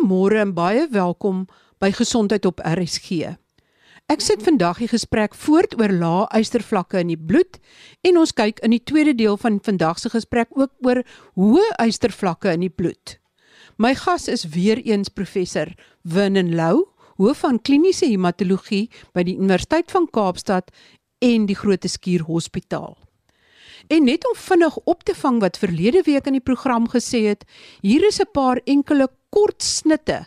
Goeiemôre en baie welkom by Gesondheid op RSG. Ek sit vandag die gesprek voort oor lae ystervlakke in die bloed en ons kyk in die tweede deel van vandag se gesprek ook oor hoë ystervlakke in die bloed. My gas is weer eens professor Winnen Lou, hoof van kliniese hematologie by die Universiteit van Kaapstad en die Groote Skuur Hospitaal. En net om vinnig op te vang wat verlede week in die program gesê het, hier is 'n paar enkele kort snitte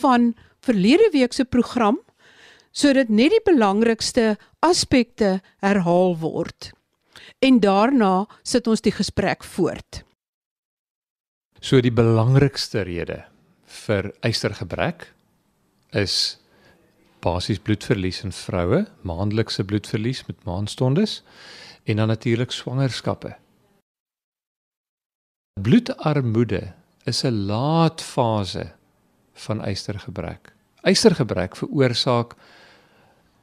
van verlede week se program sodat net die belangrikste aspekte herhaal word. En daarna sit ons die gesprek voort. So die belangrikste rede vir ystergebrek is basies bloedverlies in vroue, maandelikse bloedverlies met maanstondes en dan natuurlik swangerskappe. Bloedarmoede is 'n laatfase van ystergebrek. Ystergebrek veroorsaak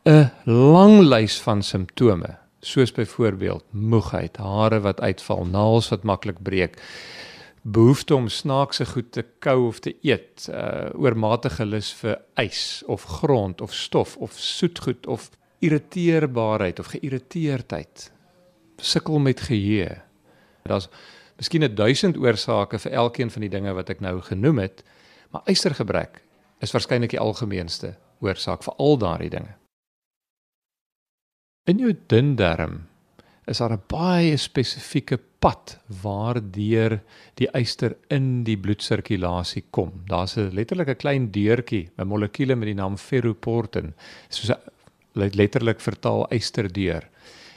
'n lang lys van simptome, soos byvoorbeeld moegheid, hare wat uitval, naels wat maklik breek, behoefte om snaakse goed te kou of te eet, uh oormatige lus vir ys of grond of stof of soetgoed of irriteerbaarheid of geïrriteerdheid sukkel met geheue. Daar's miskien 'n duisend oorsake vir elkeen van die dinge wat ek nou genoem het, maar ystergebrek is waarskynlik die algemeenste oorsaak vir al daardie dinge. In jou dun darm is daar 'n baie spesifieke pad waardeur die yster in die bloedsirkulasie kom. Daar's 'n letterlik 'n klein deurtjie, 'n molekuule met die naam ferroportin, soos letterlik vertaal ysterdeur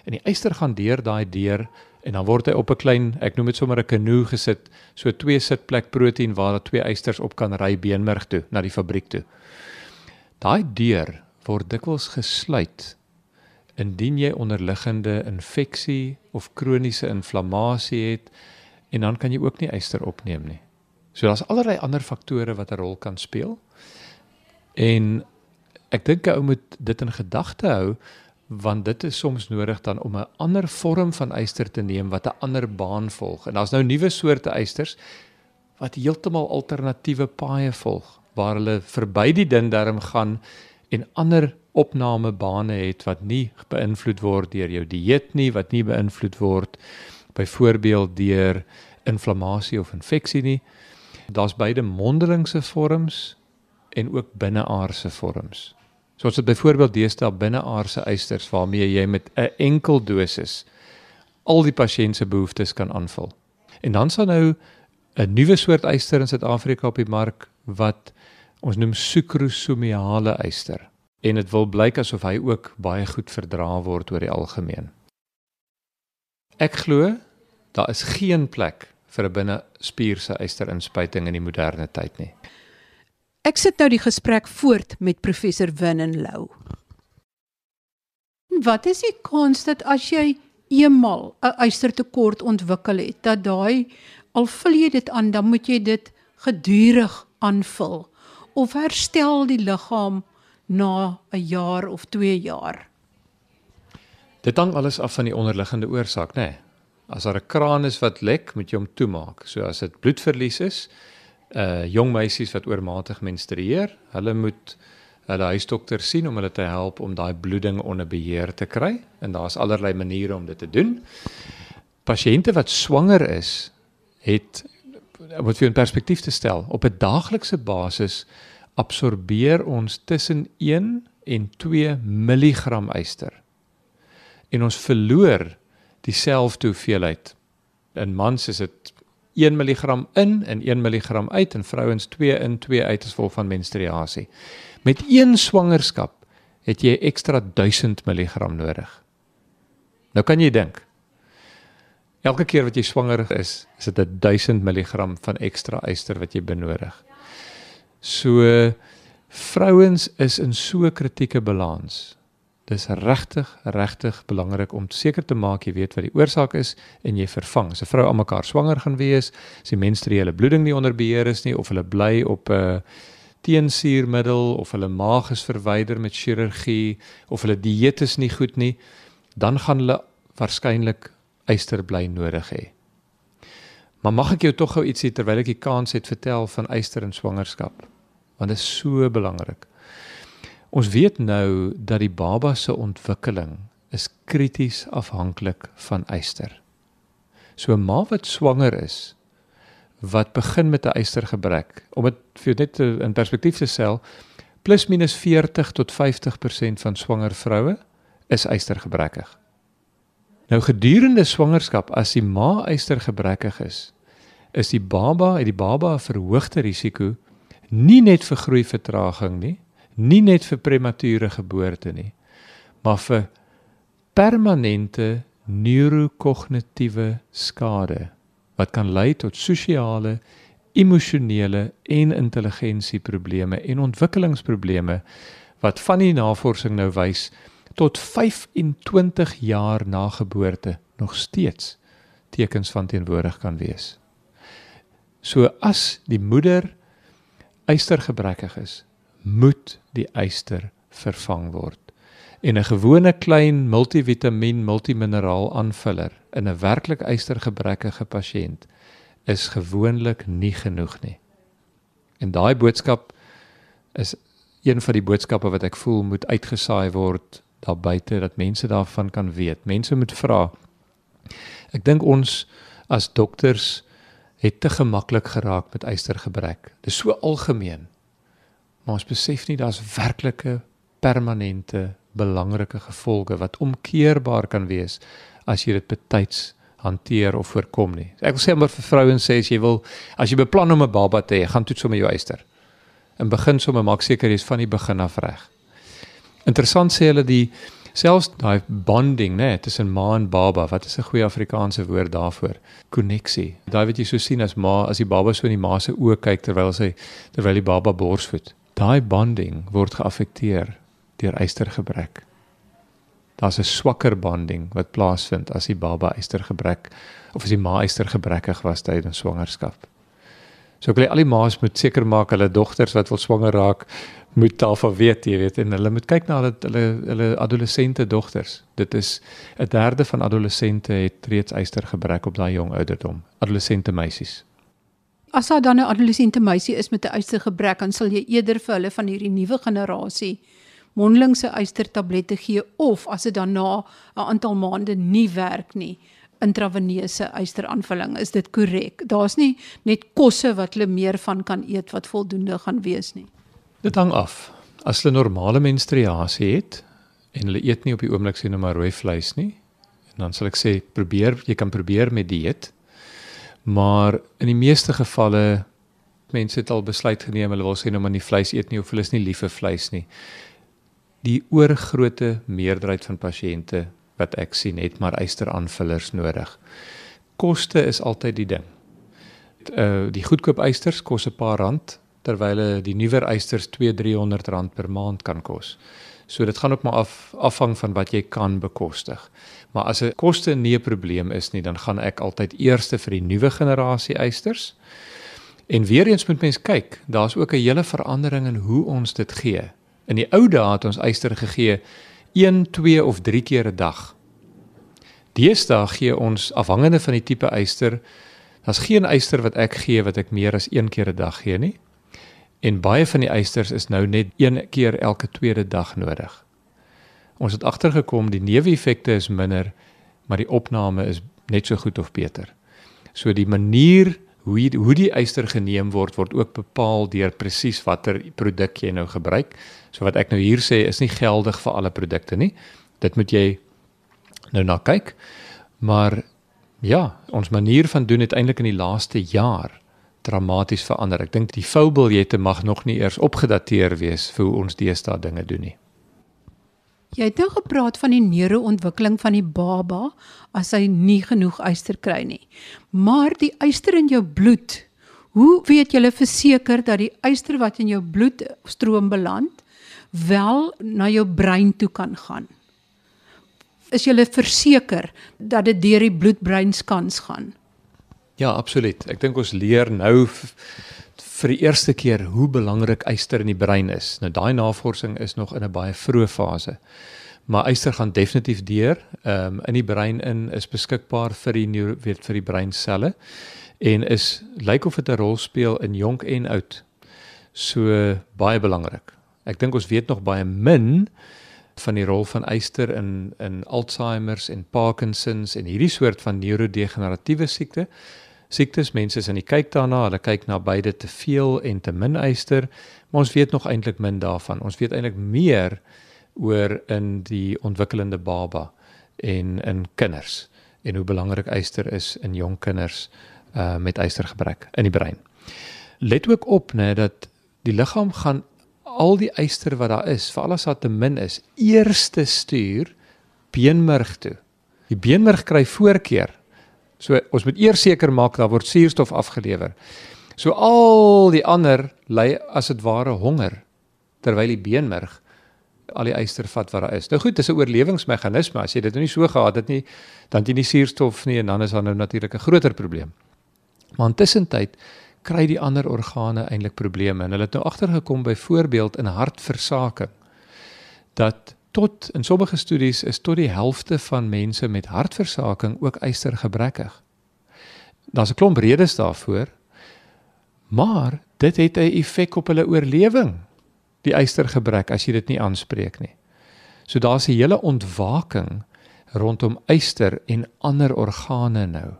en die yster gaan deur daai deur en dan word hy op 'n klein, ek noem dit sommer 'n kanoe gesit, so twee sitplek proteïen waar daar twee ysters op kan ry beenmerg toe na die fabriek toe. Daai deur word dikwels gesluit indien jy onderliggende infeksie of kroniese inflammasie het en dan kan jy ook nie yster opneem nie. So daar's allerlei ander faktore wat 'n rol kan speel. En ek dink ou moet dit in gedagte hou want dit is soms nodig dan om 'n ander vorm van eyster te neem wat 'n ander baan volg. En daar's nou nuwe soorte eysters wat heeltemal alternatiewe paaie volg waar hulle verby die dun darm gaan en ander opnamebane het wat nie beïnvloed word deur jou dieet nie, wat nie beïnvloed word byvoorbeeld deur inflammasie of infeksie nie. Daar's beide mondelingse vorms en ook binneaardse vorms. So ons het byvoorbeeld deesdae binneaardse eisters waarmee jy met 'n enkel dosis al die pasiënt se behoeftes kan aanvul. En dan sal nou 'n nuwe soort eister in Suid-Afrika op die mark wat ons noem sukrosomiale eister en dit wil blyk asof hy ook baie goed verdra word oor die algemeen. Ek glo daar is geen plek vir 'n binnespierse eisterinspuiting in die moderne tyd nie. Ek sit nou die gesprek voort met professor Winnen Lou. Wat is die kans dat as jy eenmal 'n ystertekort ontwikkel het, dat daai al vul jy dit aan, dan moet jy dit gedurig aanvul of herstel die liggaam na 'n jaar of 2 jaar? Dit hang alles af van die onderliggende oorsaak, nê. Nee. As daar 'n kraan is wat lek, moet jy hom toemaak. So as dit bloedverlies is, uh jong meisies wat oormatig menstrueer, hulle moet hulle huisdokter sien om hulle te help om daai bloeding onder beheer te kry en daar's allerlei maniere om dit te doen. Pasiënte wat swanger is, het wat vir 'n perspektief te stel, op 'n daaglikse basis absorbeer ons tussen 1 en 2 mg yster. En ons verloor dieselfde hoeveelheid. In mans is dit 1 mg in en 1 mg uit en vrouens 2 in 2 uit as gevolg van menstruasie. Met een swangerskap het jy ekstra 1000 mg nodig. Nou kan jy dink. Elke keer wat jy swanger is, is dit 1000 mg van ekstra yster wat jy benodig. So vrouens is in so 'n kritieke balans dis regtig regtig belangrik om seker te maak jy weet wat die oorsaak is en jy vervang. As 'n vrou almekaar swanger gaan wees, as die menstruele bloeding nie onder beheer is nie of hulle bly op 'n uh, teensuurmiddel of hulle maag is verwyder met chirurgie of hulle dieet is nie goed nie, dan gaan hulle waarskynlik ysterbly nodig hê. Maar mag ek jou tog gou ietsie terwyl ek die kans het vertel van yster en swangerskap? want dit is so belangrik. Ons weet nou dat die baba se ontwikkeling is krities afhanklik van eister. So 'n ma wat swanger is wat begin met 'n eistergebrek, om dit vir net in perspektief te stel, plus minus 40 tot 50% van swanger vroue is eistergebrekkig. Nou gedurende swangerskap as die ma eistergebrekkig is, is die baba uit die baba 'n verhoogde risiko nie net vir groeivertraging nie, nie net vir premature geboorte nie, maar vir permanente neurokognitiewe skade wat kan lei tot sosiale, emosionele en intelligensieprobleme en ontwikkelingsprobleme wat van die navorsing nou wys tot 25 jaar na geboorte nog steeds tekens van teenwoordig kan wees. So as die moeder eistergebrekkig is, moet die eister vervang word. En 'n gewone klein multivitamiin multimineraal aanvuller in 'n werklik eistergebrekkige pasiënt is gewoonlik nie genoeg nie. En daai boodskap is een van die boodskappe wat ek voel moet uitgesaai word daar buite dat mense daarvan kan weet. Mense moet vra. Ek dink ons as dokters het te gemaklik geraak met eistergebrek. Dit is so algemeen. Maar ons besef nie daar's werklike permanente belangrike gevolge wat omkeerbaar kan wees as jy dit betyds hanteer of voorkom nie. Ek wil sê maar vir vrouens sê as jy wil as jy beplan om 'n baba te hê, gaan toets sommer jou eister. In begin sommer maak seker jy's van die begin af reg. Interessant sê hulle die selfs daai bonding nê nee, tussen ma en baba, wat is 'n goeie Afrikaanse woord daarvoor? Koneksie. Daai wat jy so sien as ma as die baba so in die ma se oë kyk terwyl sy terwyl die baba borsvoed. Daai bonding word geaffekteer deur eistergebrek. Daar's 'n swakker bonding wat plaasvind as die baba eistergebrek of as die ma eistergebrekkig was tydens swangerskap. So ek wil al die ma's moet seker maak hulle dogters wat wil swanger raak moet daarvan weet, jy weet, en hulle moet kyk na hulle hulle hulle adolessente dogters. Dit is 'n derde van adolessente het reeds eistergebrek op daai jong ouderdom. Adolessente meisies. As daar dan 'n adolessente meisie is met 'n eistergebrek, dan sal jy eerder vir hulle van hierdie nuwe generasie mondelingse eistertablette gee of as dit dan na 'n aantal maande nie werk nie, intraveneuse eisteraanvulling. Is dit korrek? Daar's nie net kosse wat hulle meer van kan eet wat voldoende gaan wees nie. Dit hang af. As hulle normale menstruasie het en hulle eet nie op die oomblik sien nou maar rooi vleis nie, en dan sal ek sê probeer, jy kan probeer met dieet. Maar in die meeste gevalle mense het al besluit geneem hulle wil sê nou maar nie vleis eet nie of hulle is nie lief vir vleis nie. Die oorgrootte meerderheid van pasiënte wat ek sien het maar eisteraanvullers nodig. Koste is altyd die ding. Uh die goedkoop eisters kos 'n paar rand terwyl die nuwer eisters 2-300 rand per maand kan kos. So dit gaan ook maar af afhang van wat jy kan bekostig. Maar as 'n koste nie 'n probleem is nie, dan gaan ek altyd eers vir die nuwe generasie eisters. En weer eens moet mens kyk, daar's ook 'n hele verandering in hoe ons dit gee. In die ou dae het ons eister gegee 1, 2 of 3 keer 'n dag. Deesdae gee ons afhangende van die tipe eister, daar's geen eister wat ek gee wat ek meer as 1 keer 'n dag gee nie. En baie van die eisters is nou net een keer elke tweede dag nodig. Ons het agtergekom die neeweffekte is minder, maar die opname is net so goed of beter. So die manier hoe die, hoe die eister geneem word word ook bepaal deur presies watter produk jy nou gebruik. So wat ek nou hier sê is nie geldig vir alle produkte nie. Dit moet jy nou na kyk. Maar ja, ons manier van doen het eintlik in die laaste jaar dramaties verander. Ek dink die foubiljette mag nog nie eers opgedateer wees vir hoe ons deesdae dinge doen nie. Jy het nou gepraat van die neuroontwikkeling van die baba as hy nie genoeg yster kry nie. Maar die yster in jou bloed, hoe weet jy verseker dat die yster wat in jou bloedstroom beland wel na jou brein toe kan gaan? Is jy verseker dat dit deur die bloed-brein skans gaan? Ja, absoluut. Ek dink ons leer nou vir die eerste keer hoe belangrik yster in die brein is. Nou daai navorsing is nog in 'n baie vroeë fase. Maar yster gaan definitief deur. Ehm um, in die brein in is beskikbaar vir die neuro, weet vir die breinselle en is lyk of dit 'n rol speel in jonk en oud. So baie belangrik. Ek dink ons weet nog baie min van die rol van yster in in Alzheimer's en Parkinson's en hierdie soort van neurodegeneratiewe siekte. Siektes mense is aan die kyk daarna, hulle kyk na beide te veel en te min yster, maar ons weet nog eintlik min daarvan. Ons weet eintlik meer oor in die ontwikkelende baba en in kinders en hoe belangrik yster is in jong kinders uh met ystergebrek in die brein. Let ook op nê dat die liggaam gaan al die yster wat daar is, veral as daar te min is, eerste stuur beenmerg toe. Die beenmerg kry voorkeur. So ons moet eers seker maak daar word suurstof afgelewer. So al die ander ly as dit ware honger terwyl die beenmerg al die yster vat wat daar is. Nou goed, dis 'n oorlewingsmeganisme. As jy dit nou nie so gehad het nie, dan het jy nie suurstof nie en dan is daar nou natuurlik 'n groter probleem. Maar intussen tyd kry die ander organe eintlik probleme en hulle het nou agtergekom byvoorbeeld in hartversaking dat tot in sommige studies is tot die helfte van mense met hartversaking ook ystergebrekkig. Daar's 'n klomp redes daarvoor. Maar dit het 'n effek op hulle oorlewing die ystergebrek as jy dit nie aanspreek nie. So daar's 'n hele ontwaking rondom yster en ander organe nou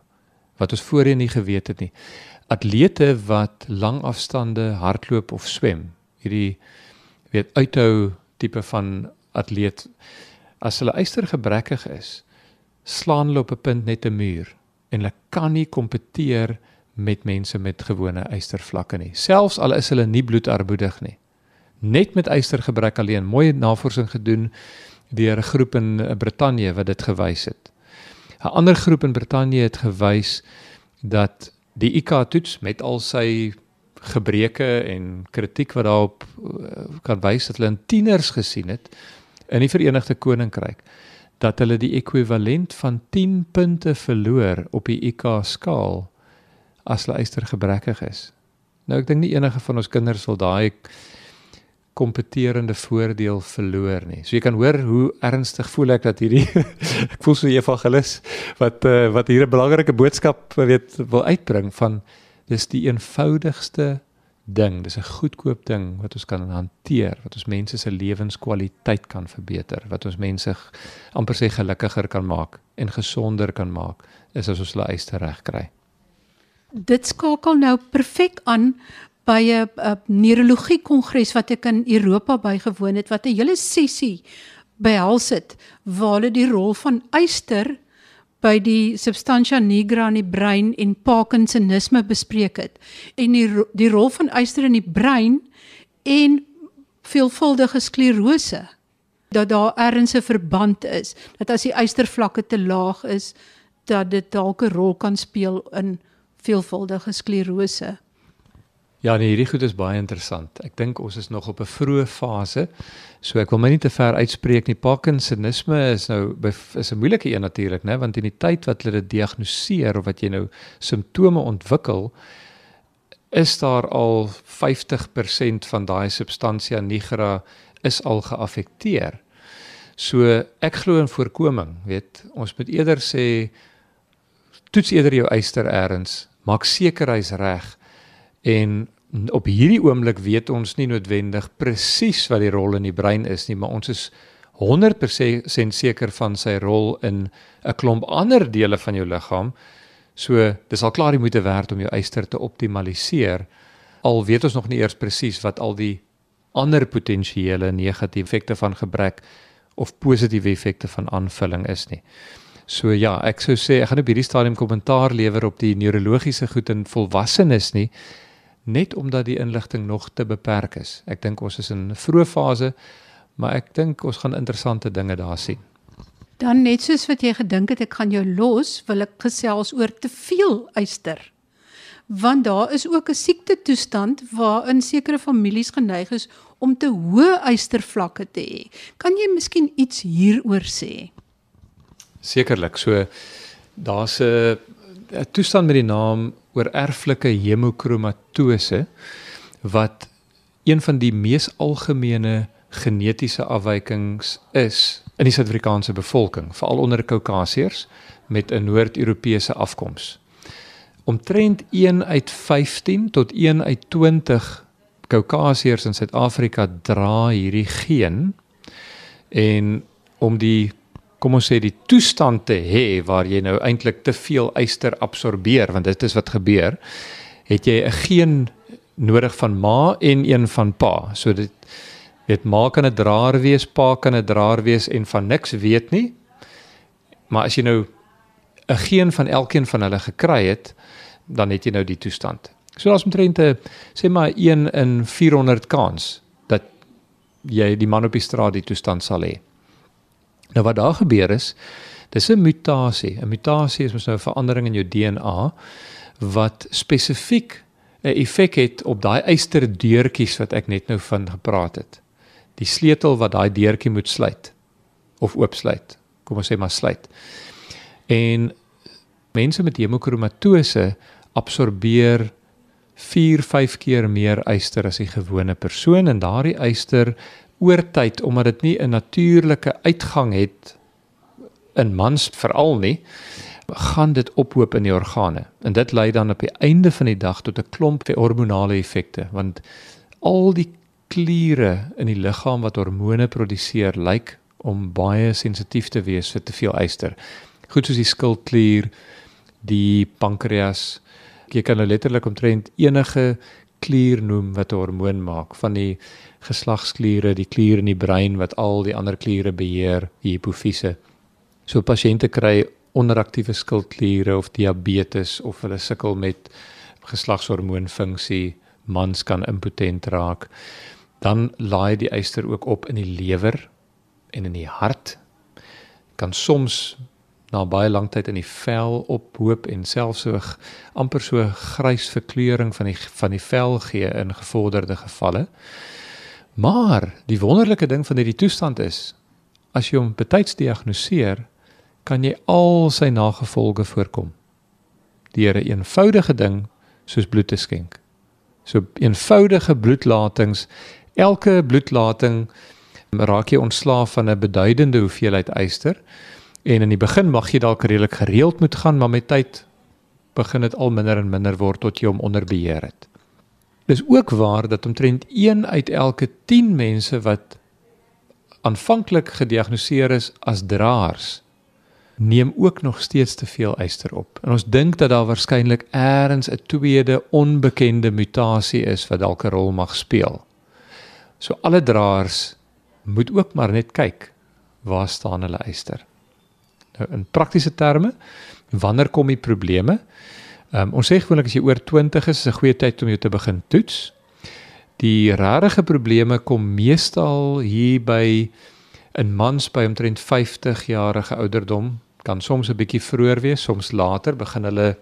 wat ons voorheen nie geweet het nie. Atlete wat lang afstande hardloop of swem, hierdie weet uithou tipe van atleet as hulle ystergebrekkig is, slaan hulle op 'n punt net 'n muur en hulle kan nie kompeteer met mense met gewone ystervlakke nie, selfs al is hulle nie bloedarmoedig nie net met ystergebrek alleen. Mooi navorsing gedoen deur 'n groep in Brittanje wat dit gewys het. 'n Ander groep in Brittanje het gewys dat die IQ toets met al sy gebreke en kritiek wat daarop eh, kan wys dat hulle in tieners gesien het in die Verenigde Koninkryk dat hulle die ekwivalent van 10 punte verloor op die IQ skaal as hulle ystergebrekkig is. Nou ek dink nie enige van ons kinders wil daai kompeterende voordeel verloor nie. So jy kan hoor hoe ernstig voel ek dat hierdie ek voel so evangelis wat uh, wat hier 'n belangrike boodskap weet wil uitbring van dis die eenvoudigste ding, dis 'n goedkoop ding wat ons kan hanteer, wat ons mense se lewenskwaliteit kan verbeter, wat ons mense amper sê gelukkiger kan maak en gesonder kan maak, is as ons hulle eis reg kry. Dit skakel nou perfek aan by 'n neurologie kongres wat ek in Europa bygewoon het wat 'n hele sessie behels het waar hulle die rol van yster by die substantia nigra in die brein en parkinsonisme bespreek het en die die rol van yster in die brein en veelvuldige sklerose dat daar ergens 'n verband is dat as die ystervlakke te laag is dat dit dalk 'n rol kan speel in veelvuldige sklerose. Ja, nee, hierdie goed is baie interessant. Ek dink ons is nog op 'n vroeë fase. So ek wil my nie te ver uitspreek nie. Parkinsonisme is nou is 'n moeilike een natuurlik, né, want in die tyd wat hulle dit diagnoseer of wat jy nou simptome ontwikkel, is daar al 50% van daai substantia nigra is al geaffekteer. So ek glo in voorkoming, weet, ons moet eerder sê toets eerder jou eyster eers, maak seker hy's reg En op hierdie oomblik weet ons nie noodwendig presies wat die rol in die brein is nie, maar ons is 100% seker van sy rol in 'n klomp ander dele van jou liggaam. So dis al klaar die moeite werd om jou eyster te optimaliseer. Al weet ons nog nie eers presies wat al die ander potensiële negatiewe effekte van gebrek of positiewe effekte van aanvulling is nie. So ja, ek sou sê ek gaan op hierdie stadium kommentaar lewer op die neurologiese goed in volwassenes nie net omdat die inligting nog te beperk is. Ek dink ons is in 'n vroeë fase, maar ek dink ons gaan interessante dinge daar sien. Dan net soos wat jy gedink het ek gaan jou los, wil ek gesels oor te veel yster. Want daar is ook 'n siekte toestand waarin sekere families geneig is om te hoë ystervlakke te hê. Kan jy miskien iets hieroor sê? Sekerlik. So daar's 'n toestand met die naam oor erflike hemokromatose wat een van die mees algemene genetiese afwykings is in die Suid-Afrikaanse bevolking, veral onder Kaukasiërs met 'n Noord-Europese afkoms. Omtrent 1 uit 15 tot 1 uit 20 Kaukasiërs in Suid-Afrika dra hierdie geen en om die kom ons sê die toestand te hê waar jy nou eintlik te veel yster absorbeer want dit is wat gebeur het jy 'n geen nodig van ma en een van pa. So dit weet ma kan 'n draer wees pa kan 'n draer wees en van niks weet nie. Maar as jy nou 'n geen van elkeen van hulle gekry het dan het jy nou die toestand. So as omtrent sê maar 1 in 400 kans dat jy die man op die straat die toestand sal hê Nou wat daar gebeur is, dis 'n mutasie. 'n Mutasie is mos nou 'n verandering in jou DNA wat spesifiek 'n effek het op daai eisterdeurtjies wat ek net nou van gepraat het. Die sleutel wat daai deurtjie moet sluit of oopsluit. Kom ons sê maar sluit. En mense met hemokromatose absorbeer 4-5 keer meer yster as die gewone persoon en daardie yster oor tyd omdat dit nie 'n natuurlike uitgang het in mans veral nie gaan dit ophoop in die organe en dit lei dan op die einde van die dag tot 'n klomp hormonale effekte want al die kliere in die liggaam wat hormone produseer lyk om baie sensitief te wees vir te veel yster. Goed soos die skildklier, die pankreas. Jy kan nou letterlik omtrent enige klier noem wat 'n hormoon maak van die geslagskliere, die klier in die brein wat al die ander kliere beheer, die hipofise. So pasiënte kry onderaktiewe skildkliere of diabetes of hulle sukkel met geslagshormoonfunksie, mans kan impotent raak. Dan laai die eister ook op in die lewer en in die hart. Kan soms na baie lank tyd in die vel ophoop en selfs so amper so grys verkleuring van die van die vel gee in gevorderde gevalle. Maar die wonderlike ding van hierdie toestand is as jy hom betyds diagnoseer, kan jy al sy nagevolge voorkom. Deur 'n eenvoudige ding soos bloed te skenk. So eenvoudige bloedlatings, elke bloedlating raak jy ontslaaf van 'n beduidende hoeveelheid yster en in die begin mag jy dalk redelik gereeld moet gaan, maar met tyd begin dit al minder en minder word tot jy hom onder beheer het. Dis ook waar dat omtrent 1 uit elke 10 mense wat aanvanklik gediagnoseer is as draers neem ook nog steeds te veel yster op. En ons dink dat daar waarskynlik eers 'n tweede onbekende mutasie is wat dalk 'n rol mag speel. So alle draers moet ook maar net kyk waar staan hulle yster. Nou in praktiese terme, wanneer kom die probleme? Um, ons sê gewoonlik as jy oor 20 is, is 'n goeie tyd om jou te begin toets. Die rarige probleme kom meestal hier by in mans by omtrent 50 jarige ouderdom, kan soms 'n bietjie vroeër wees, soms later begin hulle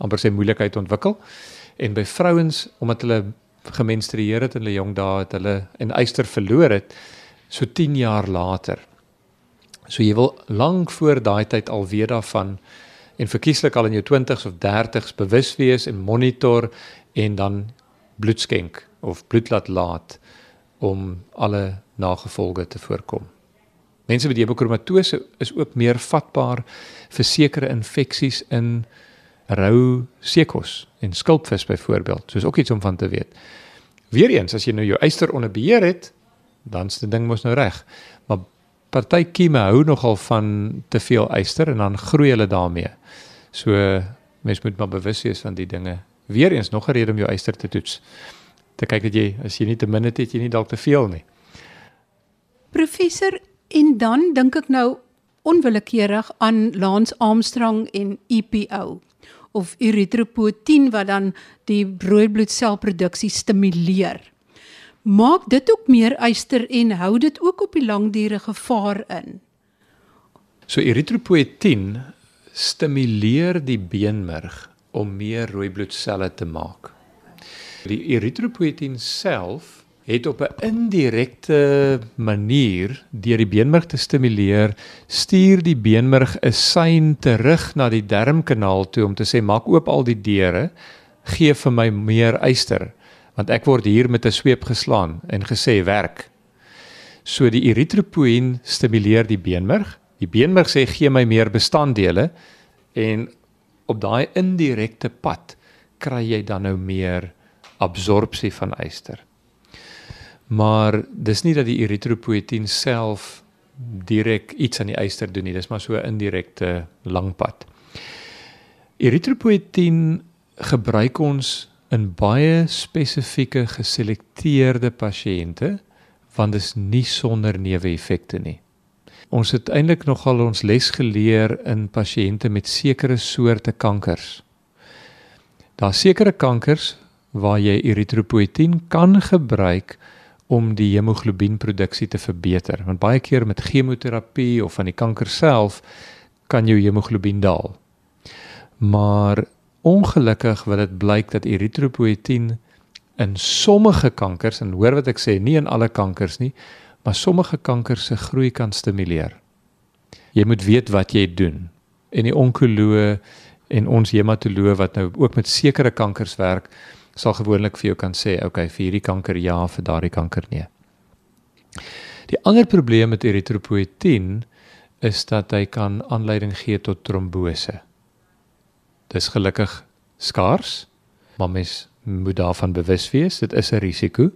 amper sê moeilikheid ontwikkel. En by vrouens omdat hulle gemenstrueer het in hulle jong dae het hulle en eister verloor het so 10 jaar later. So jy wil lank voor daai tyd al weet daarvan en verkieslik al in jou 20s of 30s bewus wees en monitor en dan bloed skenk of bloed laat laat om alle nagevolge te voorkom. Mense met hemokromatose is ook meer vatbaar vir sekere infeksies in rou seekos en skulpvis byvoorbeeld. Soos ook iets om van te weet. Weereens as jy nou jou yster onder beheer het, dan's die ding mos nou reg. Maar party kieme hou nogal van te veel yster en dan groei hulle daarmee. So mens moet maar bewus wees van die dinge. Weereens nog 'n rede om jou yster te toets. Te kyk dat jy as jy nie te min het, het jy nie dalk te veel nie. Professor, en dan dink ek nou onwillekeurig aan Lance Armstrong en EPO of erythropoietin wat dan die rooi bloedselproduksie stimuleer. Maak dit ook meer yster en hou dit ook op die langdure gevaar in. So erythropoietin stimuleer die beenmerg om meer rooi bloedselle te maak. Die erythropoietin self het op 'n indirekte manier deur die beenmerg te stimuleer, stuur die beenmerg 'n sein terug na die darmkanaal toe om te sê maak oop al die deure, gee vir my meer yster want ek word hier met 'n sweep geslaan en gesê werk. So die erythropoietin stimuleer die beenmerg. Die beenmerg sê gee my meer bestanddele en op daai indirekte pad kry jy dan nou meer absorpsie van yster. Maar dis nie dat die eritropoietin self direk iets aan die eister doen nie, dis maar so 'n indirekte langpad. Eritropoietin gebruik ons in baie spesifieke geselekteerde pasiënte want dit is nie sonder neeweffekte nie. Ons het eintlik nogal ons les geleer in pasiënte met sekere soorte kankers. Daar sekere kankers waar jy eritropoietin kan gebruik om die hemoglobienproduksie te verbeter. Want baie keer met chemoterapie of van die kanker self kan jou hemoglobien daal. Maar ongelukkig wil dit blyk dat eritropoietin in sommige kankers en hoor wat ek sê, nie in alle kankers nie, maar sommige kankers se groei kan stimuleer. Jy moet weet wat jy doen. En die onkoloog en ons hematoloog wat nou ook met sekere kankers werk, sal gewoonlik vir jou kan sê, okay, vir hierdie kanker ja, vir daardie kanker nee. Die ander probleem met eritropoietin is dat hy kan aanleiding gee tot trombose. Dis gelukkig skaars, maar mens moet daarvan bewus wees, dit is 'n risiko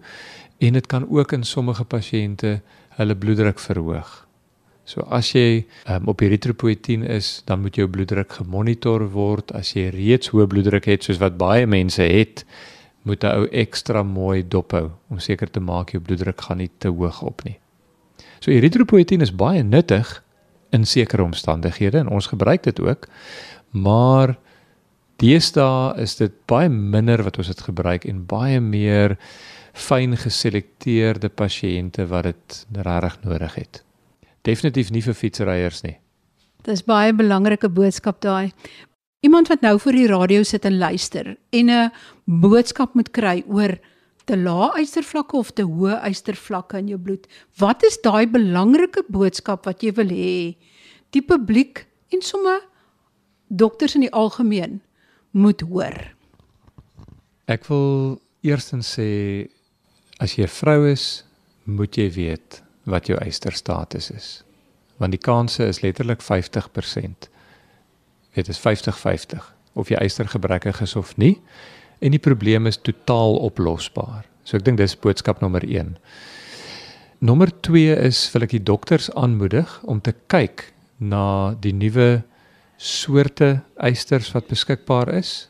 en dit kan ook in sommige pasiënte hulle bloeddruk verhoog. So as jy um, op eritropoietin is, dan moet jou bloeddruk gemonitor word. As jy reeds hoë bloeddruk het soos wat baie mense het, moet jy ou ekstra mooi dophou om seker te maak jou bloeddruk gaan nie te hoog op nie. So eritropoietin is baie nuttig in sekere omstandighede en ons gebruik dit ook, maar Deesdae is dit baie minder wat ons dit gebruik en baie meer fyn geselekteerde pasiënte wat dit regtig nodig het. Definitief nie vir fietsryers nie. Dis baie belangrike boodskap daai. Iemand wat nou voor die radio sit en luister en 'n boodskap moet kry oor te lae ystervlakke of te hoë ystervlakke in jou bloed. Wat is daai belangrike boodskap wat jy wil hê die publiek en sommer dokters in die algemeen moet hoor? Ek wil eerstens sê as jy 'n vrou is, moet jy weet wat jou eysterstatus is. Want die kanse is letterlik 50%. Dit is 50-50 of jy eystergebrekkig is of nie en die probleem is totaal oplosbaar. So ek dink dis boodskap nommer 1. Nommer 2 is wil ek die dokters aanmoedig om te kyk na die nuwe soorte eisters wat beskikbaar is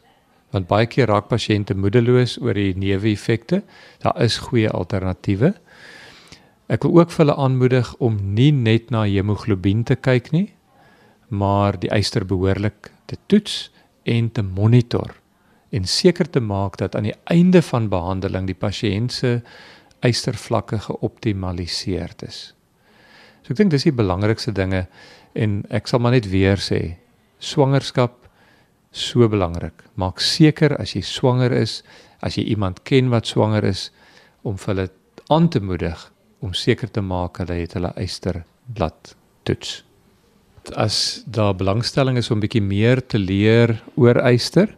want baie keer raak pasiënte moedeloos oor die neeweffekte. Daar is goeie alternatiewe. Ek wil ook vir hulle aanmoedig om nie net na hemoglobien te kyk nie maar die eister behoorlik te toets en te monitor en seker te maak dat aan die einde van behandeling die pasiënt se eistervlakke geoptimaliseer is. So ek dink dis die belangrikste dinge en ek sal maar net weer sê swangerskap so belangrik. Maak seker as jy swanger is, as jy iemand ken wat swanger is om hulle aan te moedig om seker te maak hulle het hulle eysterblad toets. As daar belangstelling is om bietjie meer te leer oor eyster,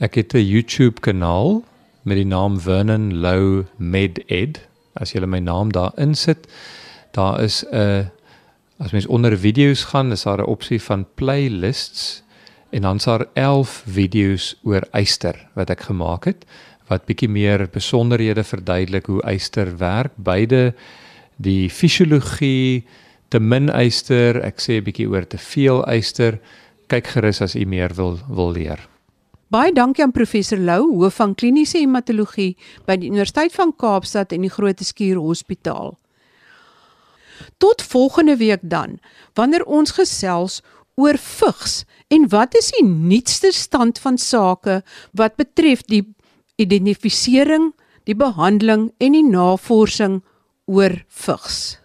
ek het 'n YouTube kanaal met die naam Vernon Lou Med Ed. As jy my naam daar insit, daar is 'n As mens onder video's gaan, is daar 'n opsie van playlists en dan's daar 11 video's oor eyster wat ek gemaak het wat bietjie meer besonderhede verduidelik hoe eyster werk, beide die fisiologie, te min eyster, ek sê 'n bietjie oor te veel eyster. Kyk gerus as u meer wil wil leer. Baie dankie aan professor Lou, hoof van kliniese hematologie by die Universiteit van Kaapstad en die Groote Skuur Hospitaal. Tot volgende week dan, wanneer ons gesels oor vigs en wat is die nuutste stand van sake wat betref die identifisering, die behandeling en die navorsing oor vigs.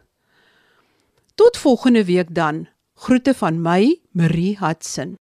Tot volgende week dan. Groete van my, Marie Hudson.